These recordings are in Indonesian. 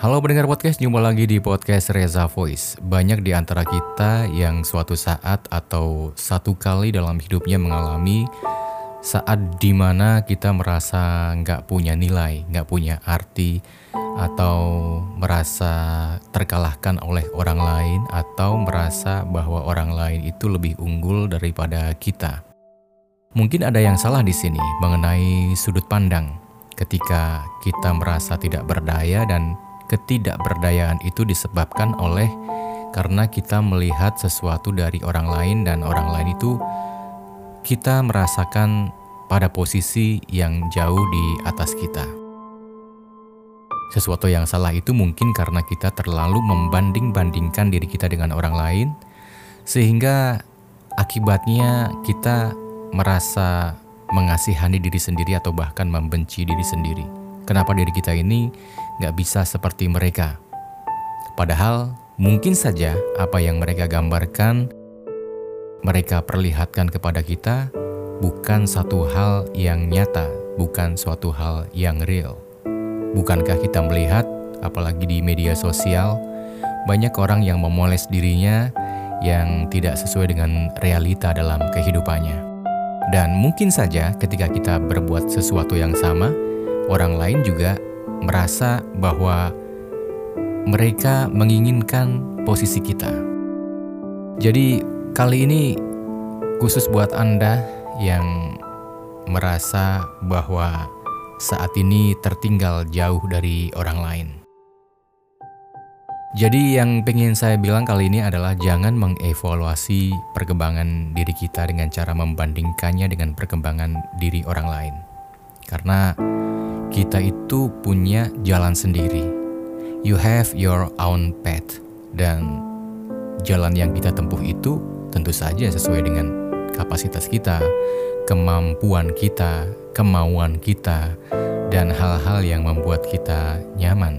Halo pendengar podcast, jumpa lagi di podcast Reza Voice. Banyak di antara kita yang suatu saat atau satu kali dalam hidupnya mengalami saat di mana kita merasa nggak punya nilai, nggak punya arti, atau merasa terkalahkan oleh orang lain, atau merasa bahwa orang lain itu lebih unggul daripada kita. Mungkin ada yang salah di sini mengenai sudut pandang ketika kita merasa tidak berdaya dan ketidakberdayaan itu disebabkan oleh karena kita melihat sesuatu dari orang lain dan orang lain itu kita merasakan pada posisi yang jauh di atas kita. Sesuatu yang salah itu mungkin karena kita terlalu membanding-bandingkan diri kita dengan orang lain sehingga akibatnya kita merasa mengasihani diri sendiri atau bahkan membenci diri sendiri. Kenapa diri kita ini nggak bisa seperti mereka. Padahal mungkin saja apa yang mereka gambarkan, mereka perlihatkan kepada kita bukan satu hal yang nyata, bukan suatu hal yang real. Bukankah kita melihat, apalagi di media sosial, banyak orang yang memoles dirinya yang tidak sesuai dengan realita dalam kehidupannya. Dan mungkin saja ketika kita berbuat sesuatu yang sama, orang lain juga merasa bahwa mereka menginginkan posisi kita. Jadi, kali ini khusus buat Anda yang merasa bahwa saat ini tertinggal jauh dari orang lain. Jadi yang pengen saya bilang kali ini adalah jangan mengevaluasi perkembangan diri kita dengan cara membandingkannya dengan perkembangan diri orang lain. Karena kita itu punya jalan sendiri. You have your own path dan jalan yang kita tempuh itu tentu saja sesuai dengan kapasitas kita, kemampuan kita, kemauan kita, dan hal-hal yang membuat kita nyaman.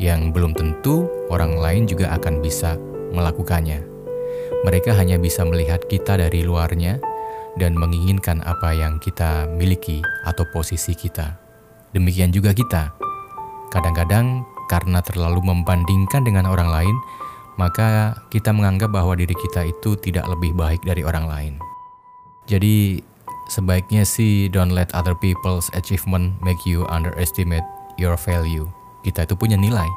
Yang belum tentu orang lain juga akan bisa melakukannya. Mereka hanya bisa melihat kita dari luarnya dan menginginkan apa yang kita miliki atau posisi kita. Demikian juga kita. Kadang-kadang karena terlalu membandingkan dengan orang lain, maka kita menganggap bahwa diri kita itu tidak lebih baik dari orang lain. Jadi sebaiknya sih don't let other people's achievement make you underestimate your value. Kita itu punya nilai.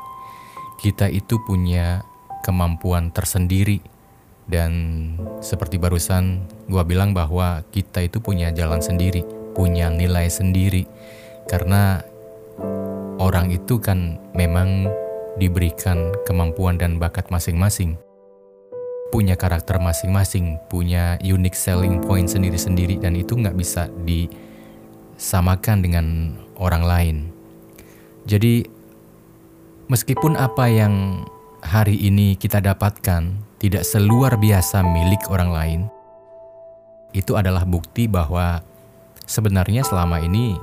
Kita itu punya kemampuan tersendiri dan seperti barusan gua bilang bahwa kita itu punya jalan sendiri, punya nilai sendiri karena orang itu kan memang diberikan kemampuan dan bakat masing-masing. Punya karakter masing-masing, punya unique selling point sendiri-sendiri dan itu nggak bisa disamakan dengan orang lain. Jadi meskipun apa yang hari ini kita dapatkan tidak seluar biasa milik orang lain, itu adalah bukti bahwa sebenarnya selama ini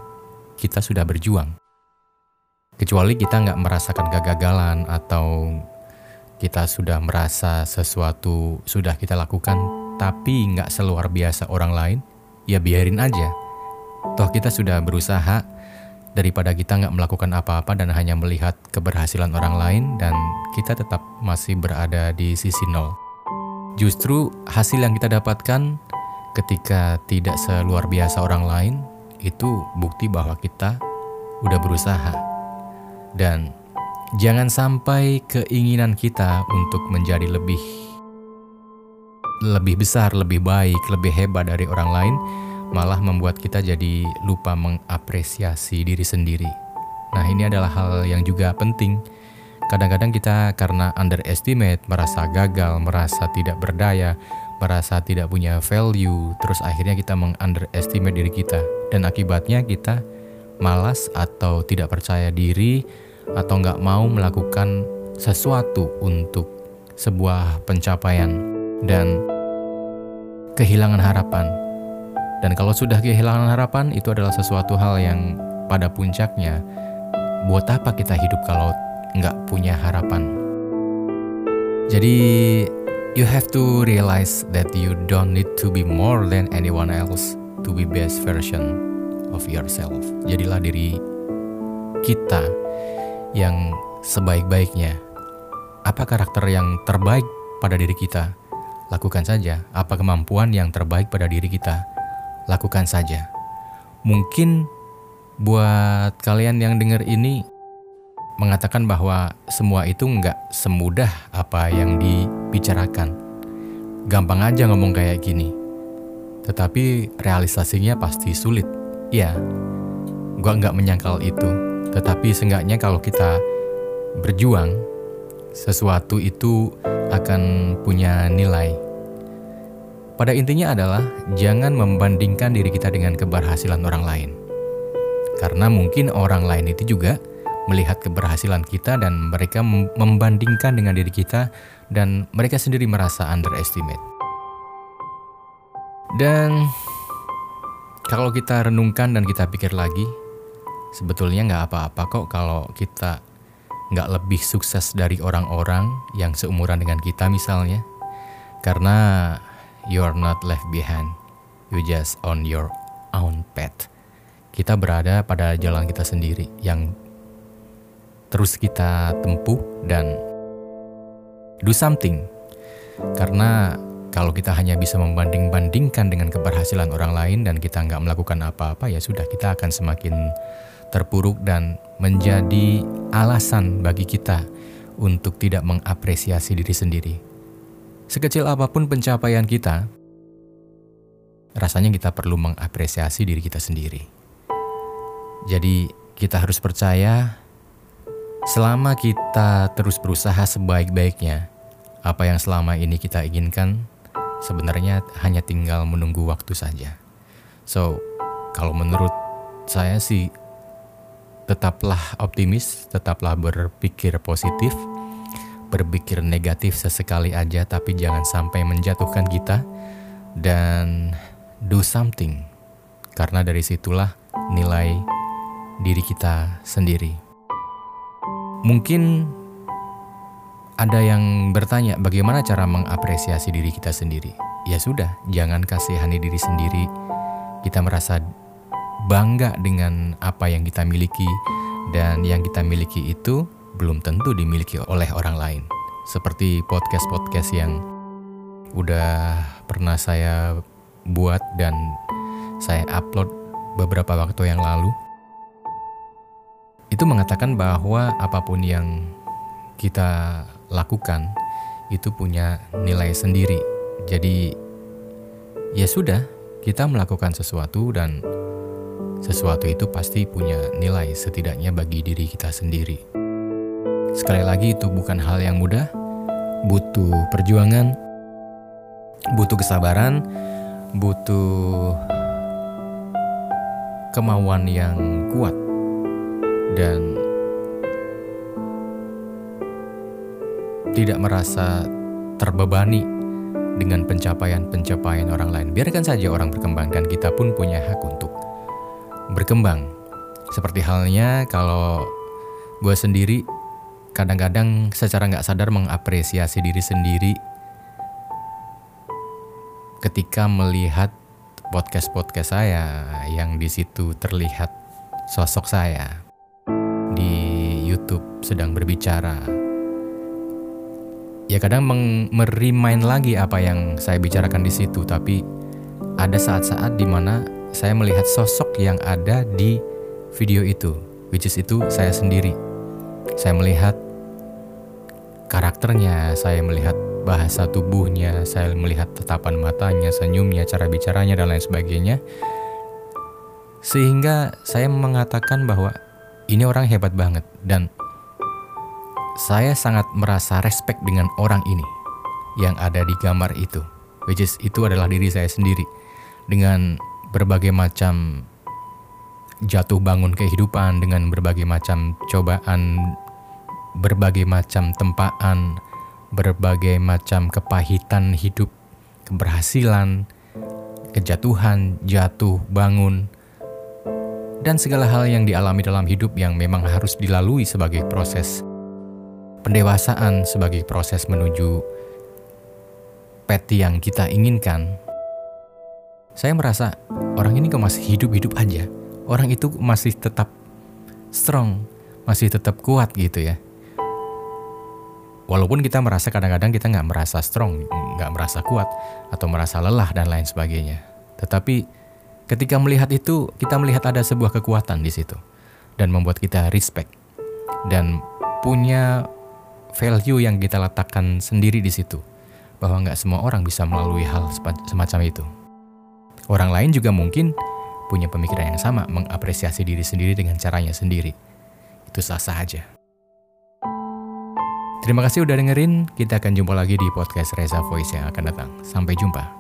kita sudah berjuang. Kecuali kita nggak merasakan kegagalan atau kita sudah merasa sesuatu sudah kita lakukan tapi nggak seluar biasa orang lain, ya biarin aja. Toh kita sudah berusaha daripada kita nggak melakukan apa-apa dan hanya melihat keberhasilan orang lain dan kita tetap masih berada di sisi nol. Justru hasil yang kita dapatkan ketika tidak seluar biasa orang lain itu bukti bahwa kita udah berusaha. Dan jangan sampai keinginan kita untuk menjadi lebih lebih besar, lebih baik, lebih hebat dari orang lain malah membuat kita jadi lupa mengapresiasi diri sendiri. Nah, ini adalah hal yang juga penting. Kadang-kadang kita karena underestimate, merasa gagal, merasa tidak berdaya, merasa tidak punya value, terus akhirnya kita meng-underestimate diri kita. Dan akibatnya kita malas atau tidak percaya diri atau nggak mau melakukan sesuatu untuk sebuah pencapaian dan kehilangan harapan. Dan kalau sudah kehilangan harapan, itu adalah sesuatu hal yang pada puncaknya, buat apa kita hidup kalau nggak punya harapan? Jadi You have to realize that you don't need to be more than anyone else to be best version of yourself. Jadilah diri kita yang sebaik-baiknya. Apa karakter yang terbaik pada diri kita? Lakukan saja. Apa kemampuan yang terbaik pada diri kita? Lakukan saja. Mungkin buat kalian yang dengar ini mengatakan bahwa semua itu nggak semudah apa yang dibicarakan. Gampang aja ngomong kayak gini. Tetapi realisasinya pasti sulit. Ya, gua nggak menyangkal itu. Tetapi seenggaknya kalau kita berjuang, sesuatu itu akan punya nilai. Pada intinya adalah jangan membandingkan diri kita dengan keberhasilan orang lain. Karena mungkin orang lain itu juga melihat keberhasilan kita dan mereka membandingkan dengan diri kita dan mereka sendiri merasa underestimate. Dan kalau kita renungkan dan kita pikir lagi, sebetulnya nggak apa-apa kok kalau kita nggak lebih sukses dari orang-orang yang seumuran dengan kita misalnya. Karena you're not left behind, you just on your own path. Kita berada pada jalan kita sendiri yang terus kita tempuh dan do something. Karena kalau kita hanya bisa membanding-bandingkan dengan keberhasilan orang lain dan kita nggak melakukan apa-apa, ya sudah kita akan semakin terpuruk dan menjadi alasan bagi kita untuk tidak mengapresiasi diri sendiri. Sekecil apa pun pencapaian kita, rasanya kita perlu mengapresiasi diri kita sendiri. Jadi, kita harus percaya Selama kita terus berusaha sebaik-baiknya, apa yang selama ini kita inginkan sebenarnya hanya tinggal menunggu waktu saja. So, kalau menurut saya sih tetaplah optimis, tetaplah berpikir positif, berpikir negatif sesekali aja tapi jangan sampai menjatuhkan kita dan do something. Karena dari situlah nilai diri kita sendiri. Mungkin ada yang bertanya bagaimana cara mengapresiasi diri kita sendiri. Ya sudah, jangan kasihani diri sendiri. Kita merasa bangga dengan apa yang kita miliki dan yang kita miliki itu belum tentu dimiliki oleh orang lain. Seperti podcast-podcast yang udah pernah saya buat dan saya upload beberapa waktu yang lalu itu mengatakan bahwa apa pun yang kita lakukan itu punya nilai sendiri. Jadi ya sudah, kita melakukan sesuatu dan sesuatu itu pasti punya nilai setidaknya bagi diri kita sendiri. Sekali lagi itu bukan hal yang mudah, butuh perjuangan, butuh kesabaran, butuh kemauan yang kuat dan tidak merasa terbebani dengan pencapaian-pencapaian orang lain. Biarkan saja orang berkembang dan kita pun punya hak untuk berkembang. Seperti halnya kalau gue sendiri kadang-kadang secara nggak sadar mengapresiasi diri sendiri ketika melihat podcast-podcast saya yang di situ terlihat sosok saya YouTube sedang berbicara. Ya kadang merimain lagi apa yang saya bicarakan di situ, tapi ada saat-saat di mana saya melihat sosok yang ada di video itu, which is itu saya sendiri. Saya melihat karakternya, saya melihat bahasa tubuhnya, saya melihat tatapan matanya, senyumnya, cara bicaranya, dan lain sebagainya. Sehingga saya mengatakan bahwa ini orang hebat banget dan saya sangat merasa respect dengan orang ini yang ada di gambar itu. Which is itu adalah diri saya sendiri. Dengan berbagai macam jatuh bangun kehidupan, dengan berbagai macam cobaan, berbagai macam tempaan, berbagai macam kepahitan hidup, keberhasilan, kejatuhan, jatuh, bangun, dan segala hal yang dialami dalam hidup yang memang harus dilalui sebagai proses pendewasaan sebagai proses menuju peti yang kita inginkan, saya merasa orang ini kok masih hidup-hidup aja. Orang itu masih tetap strong, masih tetap kuat gitu ya. Walaupun kita merasa kadang-kadang kita nggak merasa strong, nggak merasa kuat, atau merasa lelah dan lain sebagainya. Tetapi ketika melihat itu, kita melihat ada sebuah kekuatan di situ. Dan membuat kita respect. Dan punya value yang kita letakkan sendiri di situ. Bahwa nggak semua orang bisa melalui hal semacam itu. Orang lain juga mungkin punya pemikiran yang sama, mengapresiasi diri sendiri dengan caranya sendiri. Itu sah-sah aja. Terima kasih udah dengerin. Kita akan jumpa lagi di podcast Reza Voice yang akan datang. Sampai jumpa.